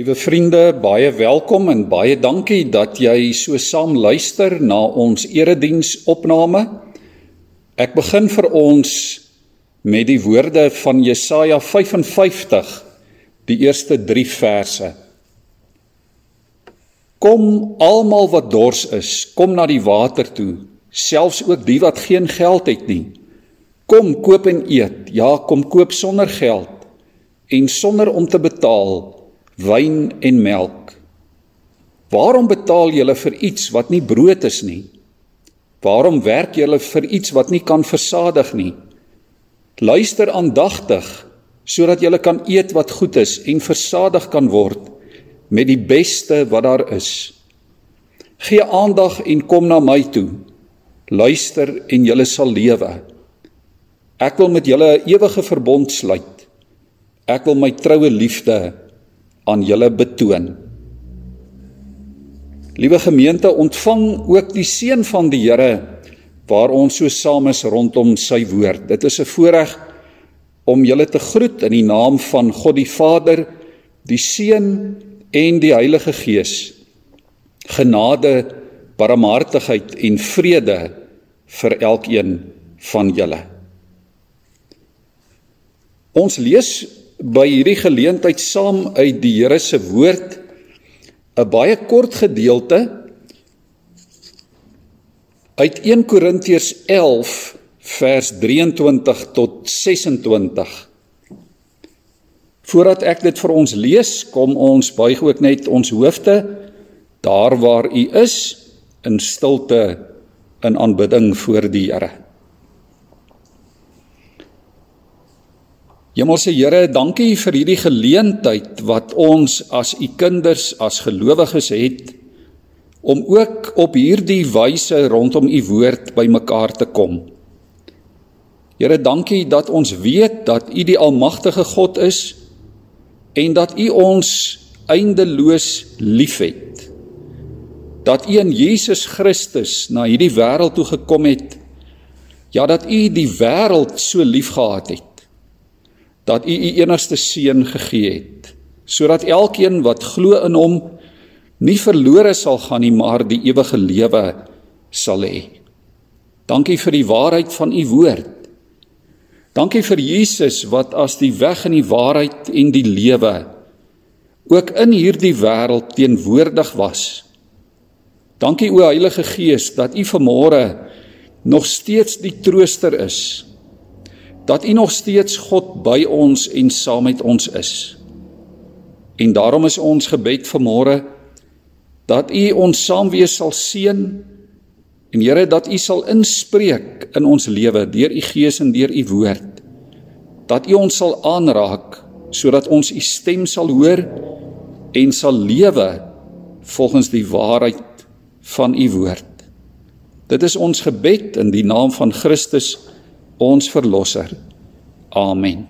Liewe vriende, baie welkom en baie dankie dat jy so saam luister na ons erediens opname. Ek begin vir ons met die woorde van Jesaja 55, die eerste 3 verse. Kom almal wat dors is, kom na die water toe, selfs ook die wat geen geld het nie. Kom koop en eet. Ja, kom koop sonder geld en sonder om te betaal wyn en melk. Waarom betaal julle vir iets wat nie brood is nie? Waarom werk julle vir iets wat nie kan versadig nie? Luister aandagtig sodat julle kan eet wat goed is en versadig kan word met die beste wat daar is. Gee aandag en kom na my toe. Luister en julle sal lewe. Ek wil met julle 'n ewige verbond sluit. Ek wil my troue liefde aan julle betoon. Liewe gemeente, ontvang ook die seën van die Here waar ons so saam is rondom sy woord. Dit is 'n voorreg om julle te groet in die naam van God die Vader, die Seun en die Heilige Gees. Genade, barmhartigheid en vrede vir elkeen van julle. Ons lees by hierdie geleentheid saam uit die Here se woord 'n baie kort gedeelte uit 1 Korintiërs 11 vers 23 tot 26. Voordat ek dit vir ons lees, kom ons buig ook net ons hoofde daar waar u is in stilte in aanbidding voor die Here. Hemelse Here, dankie vir hierdie geleentheid wat ons as u kinders, as gelowiges het om ook op hierdie wyse rondom u woord bymekaar te kom. Here, dankie dat ons weet dat u die almagtige God is en dat u ons eindeloos liefhet. Dat u in Jesus Christus na hierdie wêreld toe gekom het. Ja, dat u die wêreld so liefgehad het dat u u enigste seun gegee het sodat elkeen wat glo in hom nie verlore sal gaan nie maar die ewige lewe sal hê. Dankie vir die waarheid van u woord. Dankie vir Jesus wat as die weg en die waarheid en die lewe ook in hierdie wêreld teenwoordig was. Dankie o Heilige Gees dat u vanmôre nog steeds die trooster is dat U nog steeds God by ons en saam met ons is. En daarom is ons gebed vanmôre dat U ons saam wees sal seën en Here dat U sal inspreek in ons lewe deur U Gees en deur U woord. Dat U ons sal aanraak sodat ons U stem sal hoor en sal lewe volgens die waarheid van U woord. Dit is ons gebed in die naam van Christus ons verlosser. Amen.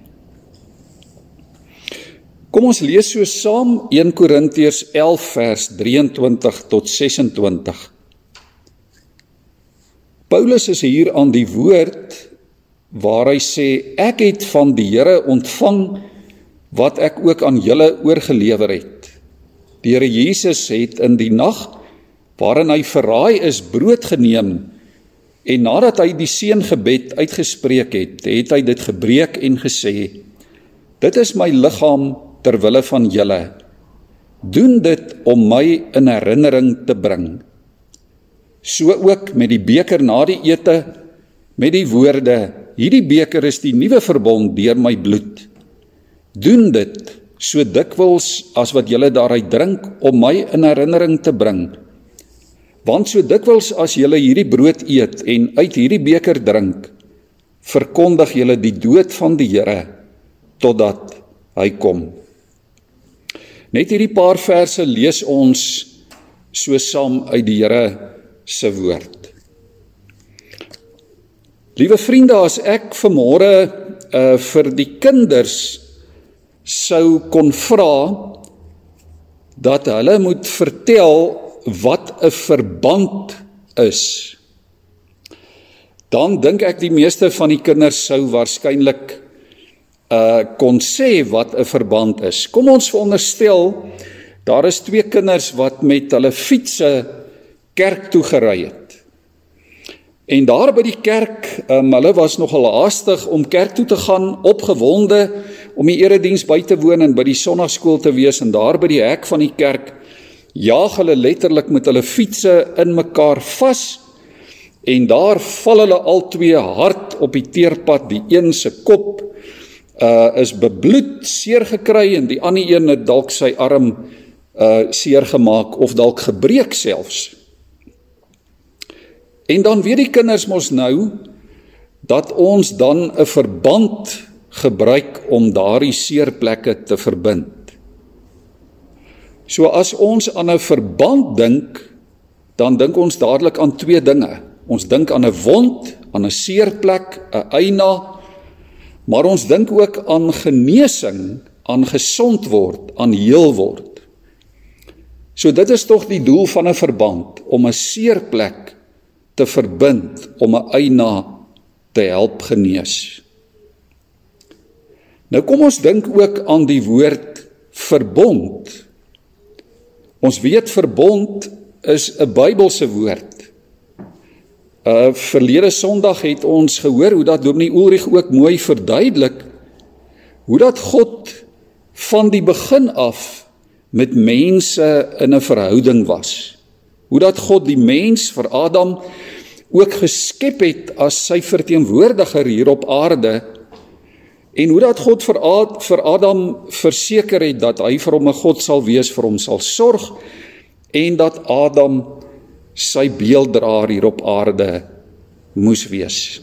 Kom ons lees so saam 1 Korintiërs 11 vers 23 tot 26. Paulus is hier aan die woord waar hy sê ek het van die Here ontvang wat ek ook aan julle oorgelewer het. Die Here Jesus het in die nag waarin hy verraai is brood geneem En nadat hy die seëngebed uitgespreek het, het hy dit gebreek en gesê: Dit is my liggaam ter wille van julle. Doen dit om my in herinnering te bring. So ook met die beker na die ete met die woorde: Hierdie beker is die nuwe verbond deur my bloed. Doen dit so dikwels as wat julle daaruit drink om my in herinnering te bring. Want so dikwels as julle hierdie brood eet en uit hierdie beker drink, verkondig julle die dood van die Here totdat hy kom. Net hierdie paar verse lees ons so saam uit die Here se woord. Liewe vriende, as ek vanmôre uh vir die kinders sou kon vra dat hulle moet vertel wat 'n verband is, dan dink ek die meeste van die kinders sou waarskynlik uh kon sê wat 'n verband is. Kom ons veronderstel Daar is twee kinders wat met hulle fietsse kerk toe gery het. En daar by die kerk, um, hulle was nogal haastig om kerk toe te gaan, opgewonde om die erediens by te woon en by die sonnaskool te wees en daar by die hek van die kerk jaag hulle letterlik met hulle fietsse in mekaar vas en daar val hulle albei hard op die teerpad, die een se kop uh is bebloed, seer gekry en die ander een het dalk sy arm uh seer gemaak of dalk gebreek selfs. En dan weet die kinders mos nou dat ons dan 'n verband gebruik om daardie seerplekke te verbind. So as ons aan 'n verband dink, dan dink ons dadelik aan twee dinge. Ons dink aan 'n wond, aan 'n seerplek, 'n eina, maar ons dink ook aan genesing, aan gesond word, aan heel word. So dit is tog die doel van 'n verband om 'n seerplek te verbind om 'n eina te help genees. Nou kom ons dink ook aan die woord verbond. Ons weet verbond is 'n Bybelse woord. Uh verlede Sondag het ons gehoor hoe dat Dominee Ulrich ook mooi verduidelik hoe dat God van die begin af met mense in 'n verhouding was. Hoe dat God die mens vir Adam ook geskep het as sy verteenwoordiger hier op aarde en hoe dat God vir Ad, vir Adam verseker het dat hy vir hom 'n God sal wees, vir hom sal sorg en dat Adam sy beelddraer hier op aarde moes wees.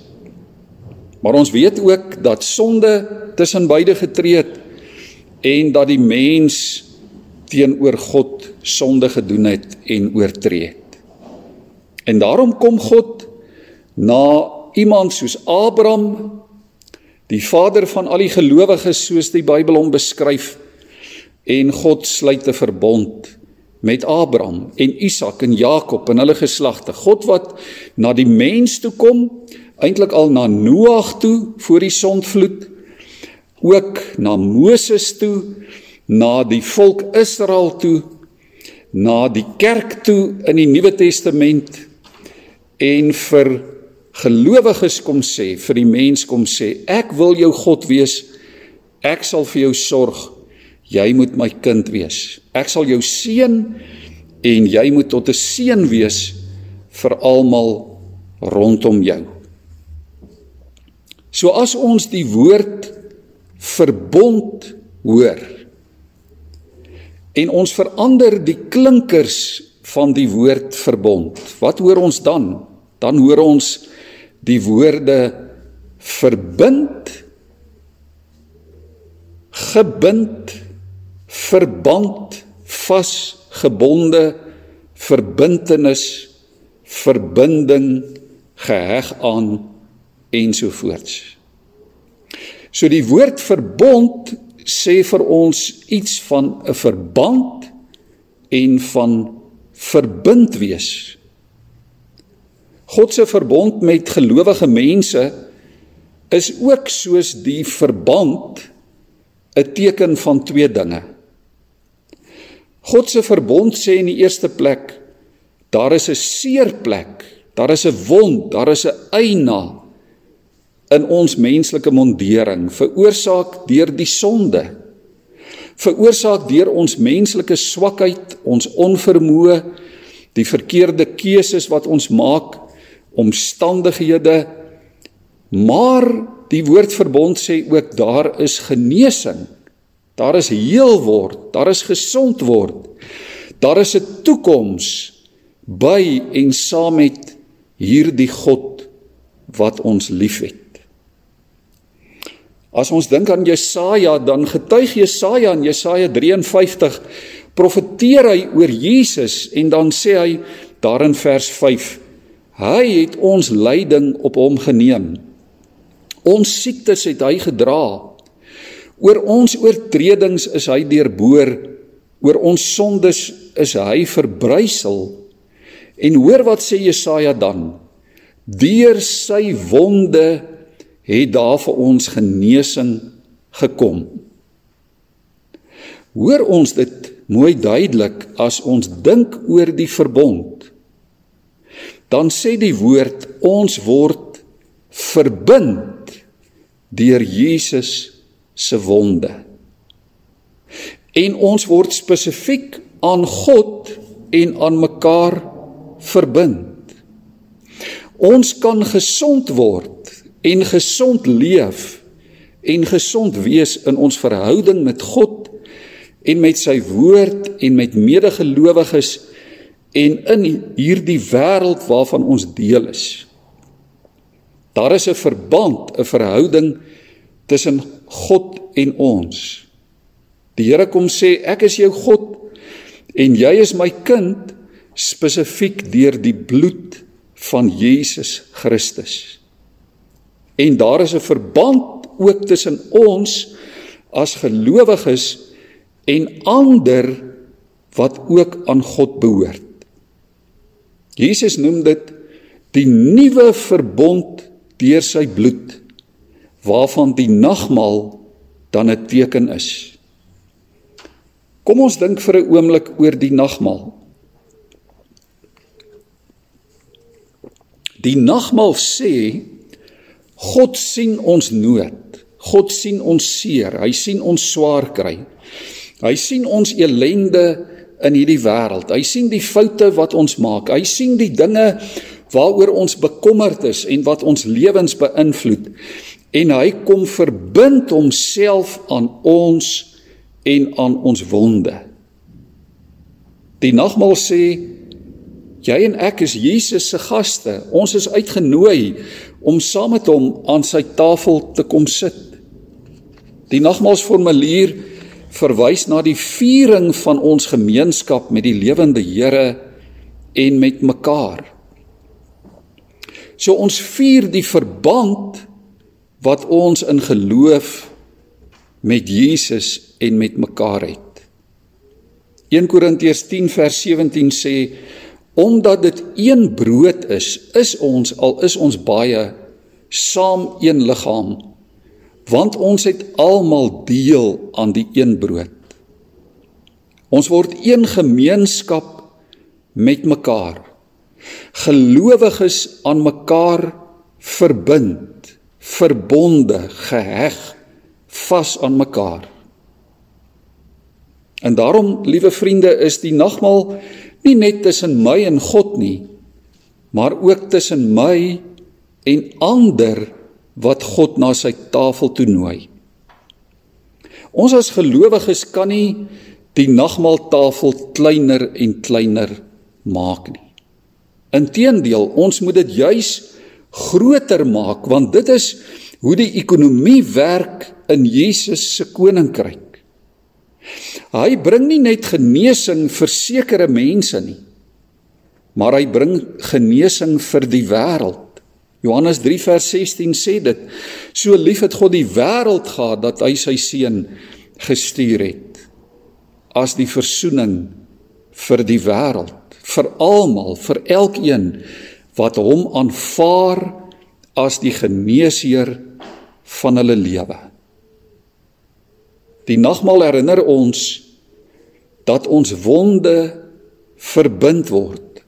Maar ons weet ook dat sonde tussen beide getree het en dat die mens teenoor God sonde gedoen het en oortree het. En daarom kom God na iemand soos Abraham, die vader van al die gelowiges soos die Bybel hom beskryf, en God sluit 'n verbond met Abraham en Isak en Jakob en hulle geslagte. God wat na die mens toe kom, eintlik al na Noag toe voor die sondvloed, ook na Moses toe, na die volk Israel toe, na die kerk toe in die Nuwe Testament en vir gelowiges kom sê, vir die mens kom sê, ek wil jou God wees. Ek sal vir jou sorg. Jy moet my kind wees. Ek sal jou seën en jy moet tot 'n seën wees vir almal rondom jou. So as ons die woord verbond hoor en ons verander die klinkers van die woord verbond. Wat hoor ons dan? Dan hoor ons die woorde verbind, gebind, verband, vasgebonde, verbintenis, verbinding, geheg aan ensovoorts. So die woord verbond sê vir ons iets van 'n verband en van verbind wees. God se verbond met gelowige mense is ook soos die verband 'n teken van twee dinge. God se verbond sê in die eerste plek daar is 'n seer plek, daar is 'n wond, daar is 'n eina in ons menslike mondering veroorsaak deur die sonde veroorsaak deur ons menslike swakheid, ons onvermoë, die verkeerde keuses wat ons maak, omstandighede. Maar die woord verbond sê ook daar is genesing. Daar is heel word, daar is gesond word. Daar is 'n toekoms by en saam met hierdie God wat ons liefhet. As ons dink aan Jesaja, dan getuig Jesaja in Jesaja 53 profeteer hy oor Jesus en dan sê hy daar in vers 5: Hy het ons lyding op hom geneem. Ons siektes het hy gedra. Oor ons oortredings is hy deurboor, oor ons sondes is hy verbrysel. En hoor wat sê Jesaja dan? Deur sy wonde het daar vir ons genesing gekom. Hoor ons dit mooi duidelik as ons dink oor die verbond. Dan sê die woord ons word verbind deur Jesus se wonde. En ons word spesifiek aan God en aan mekaar verbind. Ons kan gesond word en gesond leef en gesond wees in ons verhouding met God en met sy woord en met medegelowiges en in hierdie wêreld waarvan ons deel is. Daar is 'n verband, 'n verhouding tussen God en ons. Die Here kom sê ek is jou God en jy is my kind spesifiek deur die bloed van Jesus Christus. En daar is 'n verband ook tussen ons as gelowiges en ander wat ook aan God behoort. Jesus noem dit die nuwe verbond deur sy bloed waarvan die nagmaal dan 'n teken is. Kom ons dink vir 'n oomblik oor die nagmaal. Die nagmaal sê God sien ons nood. God sien ons seer, hy sien ons swaar kry. Hy sien ons elende in hierdie wêreld. Hy sien die foute wat ons maak. Hy sien die dinge waaroor ons bekommerd is en wat ons lewens beïnvloed. En hy kom verbind homself aan ons en aan ons wonde. Die nagmaal sê jy en ek is Jesus se gaste. Ons is uitgenooi om saam met hom aan sy tafel te kom sit. Die nagmaalsformulier verwys na die viering van ons gemeenskap met die lewende Here en met mekaar. So ons vier die verband wat ons in geloof met Jesus en met mekaar het. 1 Korintiërs 10 vers 17 sê omdat dit een brood is, is ons al is ons baie saam een liggaam want ons het almal deel aan die een brood. Ons word een gemeenskap met mekaar. Gelowiges aan mekaar verbind, verbonde, geheg, vas aan mekaar. En daarom, liewe vriende, is die nagmaal nie net tussen my en God nie, maar ook tussen my en ander wat God na sy tafel toe nooi. Ons as gelowiges kan nie die nagmaaltafel kleiner en kleiner maak nie. Inteendeel, ons moet dit juis groter maak want dit is hoe die ekonomie werk in Jesus se koninkryk. Hy bring nie net genesing vir sekere mense nie, maar hy bring genesing vir die wêreld. Johannes 3 vers 16 sê dit: So lief het God die wêreld gehad dat hy sy seun gestuur het as die verzoening vir die wêreld, vir almal, vir elkeen wat hom aanvaar as die geneesheer van hulle lewe. Die nagmaal herinner ons dat ons wonde verbind word.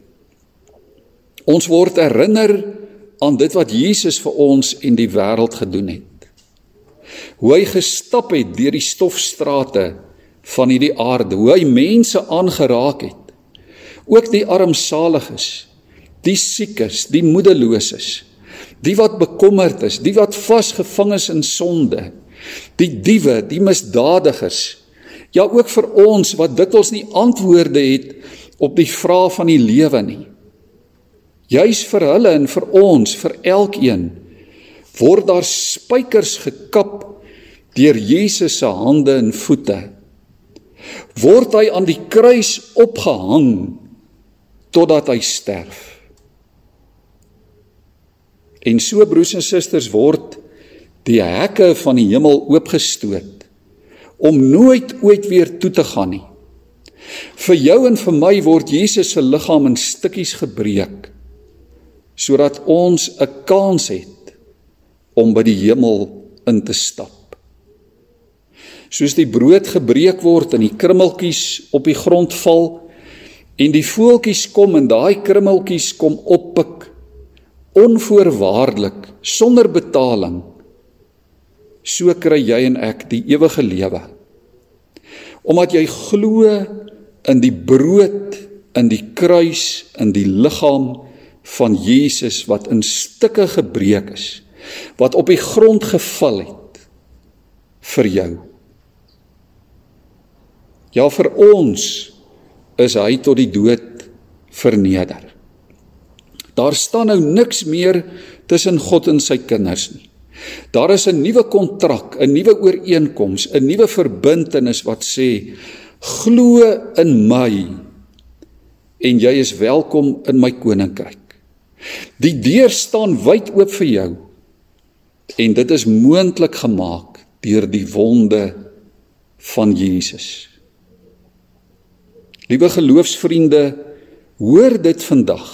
Ons word herinner aan dit wat Jesus vir ons en die wêreld gedoen het. Hoe hy gestap het deur die stofstrate van hierdie aarde, hoe hy mense aangeraak het. Ook die armsaliges, die siekes, die moedeloses, die wat bekommerd is, die wat vasgevang is in sonde, die diewe, die misdadigers. Ja ook vir ons wat dikwels nie antwoorde het op die vrae van die lewe nie. Juis vir hulle en vir ons, vir elkeen, word daar spykers gekap deur Jesus se hande en voete. Word hy aan die kruis opgehang totdat hy sterf. En so broers en susters word die hekke van die hemel oopgestoot om nooit ooit weer toe te gaan nie. Vir jou en vir my word Jesus se liggaam in stukkies gebreek sodat ons 'n kans het om by die hemel in te stap. Soos die brood gebreek word en die krummeltjies op die grond val en die voeltjies kom en daai krummeltjies kom oppik onvoorwaardelik sonder betaling so kry jy en ek die ewige lewe omdat jy glo in die brood in die kruis in die liggaam van Jesus wat in stukke gebreek is wat op die grond geval het vir jou. Ja vir ons is hy tot die dood verneder. Daar staan nou niks meer tussen God en sy kinders nie. Daar is 'n nuwe kontrak 'n nuwe ooreenkoms 'n nuwe verbintenis wat sê glo in my en jy is welkom in my koninkryk Die deur staan wyd oop vir jou. En dit is moontlik gemaak deur die wonde van Jesus. Liewe geloofsvriende, hoor dit vandag.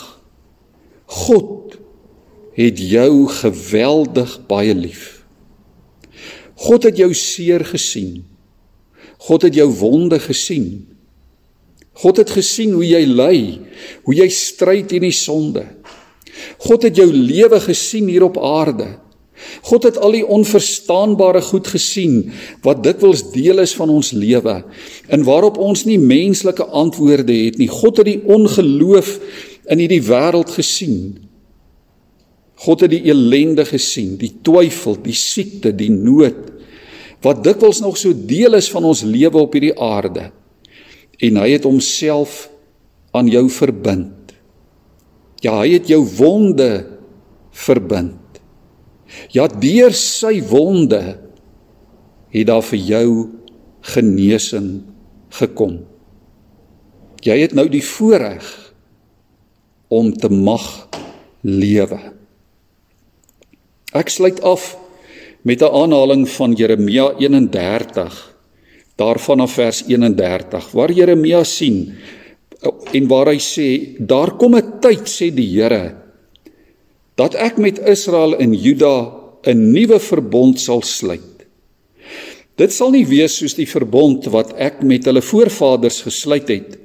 God het jou geweldig baie lief. God het jou seer gesien. God het jou wonde gesien. God het gesien hoe jy ly, hoe jy stry teen die sonde. God het jou lewe gesien hier op aarde. God het al die onverstaanbare goed gesien wat dikwels deel is van ons lewe en waarop ons nie menslike antwoorde het nie. God het die ongeloof in hierdie wêreld gesien. God het die ellende gesien, die twyfel, die siekte, die nood wat dikwels nog so deel is van ons lewe op hierdie aarde. En hy het homself aan jou verbind. Ja, hy het jou wonde verbind. Ja, deur sy wonde het daar vir jou genesing gekom. Jy het nou die voorreg om te mag lewe. Ek sluit af met 'n aanhaling van Jeremia 31 daarvan af vers 31 waar Jeremia sien en waar hy sê daar kom 'n tyd sê die Here dat ek met Israel en Juda 'n nuwe verbond sal sluit. Dit sal nie wees soos die verbond wat ek met hulle voorvaders gesluit het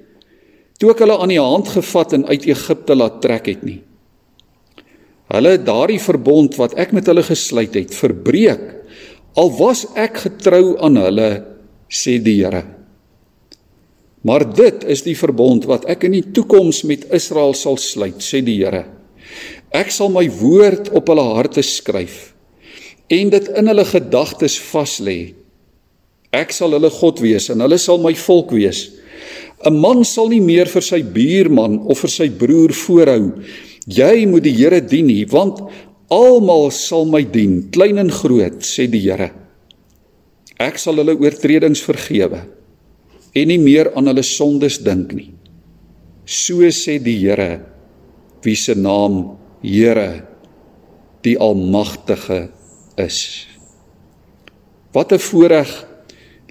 toe ek hulle aan die hand gevat en uit Egipte laat trek het nie. Hulle het daardie verbond wat ek met hulle gesluit het verbreek al was ek getrou aan hulle sê die Here. Maar dit is die verbond wat ek in die toekoms met Israel sal sluit, sê die Here. Ek sal my woord op hulle harte skryf en dit in hulle gedagtes vas lê. Ek sal hulle God wees en hulle sal my volk wees. 'n Man sal nie meer vir sy buurman of vir sy broer voorhou: "Jy moet die Here dien nie, want almal sal my dien, klein en groot," sê die Here. Ek sal hulle oortredings vergewe en nie meer aan hulle sondes dink nie. So sê die Here wie se naam Here die almagtige is. Wat 'n voorreg,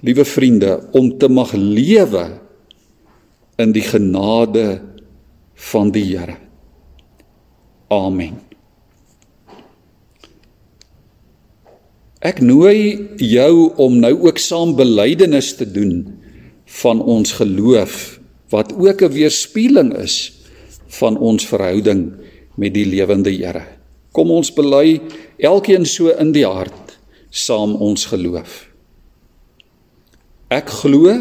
liewe vriende, om te mag lewe in die genade van die Here. Amen. Ek nooi jou om nou ook saam belydenis te doen van ons geloof wat ook 'n weerspieëling is van ons verhouding met die lewende Here. Kom ons bely elkeen so in die hart saam ons geloof. Ek glo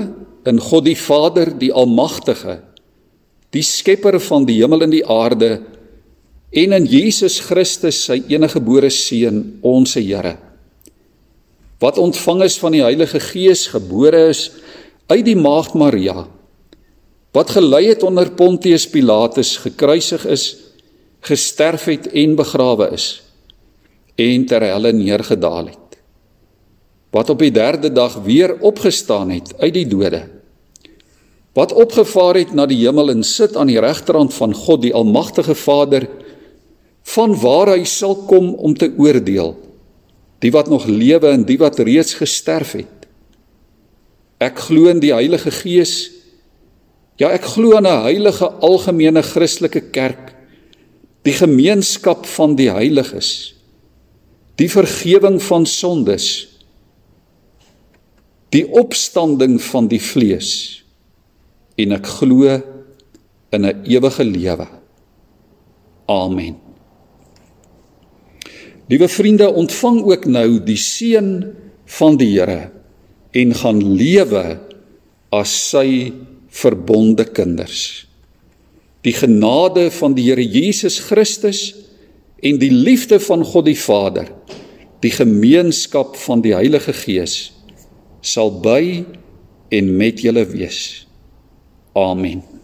in God die Vader, die Almagtige, die skepper van die hemel en die aarde en in Jesus Christus, sy eniggebore seun, ons Here. Wat ontvang is van die Heilige Gees, gebore is uit die maagd Maria wat gelei het onder Pontius Pilatus gekruisig is gesterf het en begrawe is en ter helle neergedaal het wat op die derde dag weer opgestaan het uit die dode wat opgevaar het na die hemel en sit aan die regterhand van God die almagtige Vader van waar hy sal kom om te oordeel die wat nog lewe en die wat reeds gesterf het Ek glo in die Heilige Gees. Ja, ek glo in 'n heilige algemene Christelike kerk, die gemeenskap van die heiliges, die vergifnis van sondes, die opstanding van die vlees en ek glo in 'n ewige lewe. Amen. Liewe vriende, ontvang ook nou die seën van die Here en gaan lewe as sy verbonde kinders. Die genade van die Here Jesus Christus en die liefde van God die Vader, die gemeenskap van die Heilige Gees sal by en met julle wees. Amen.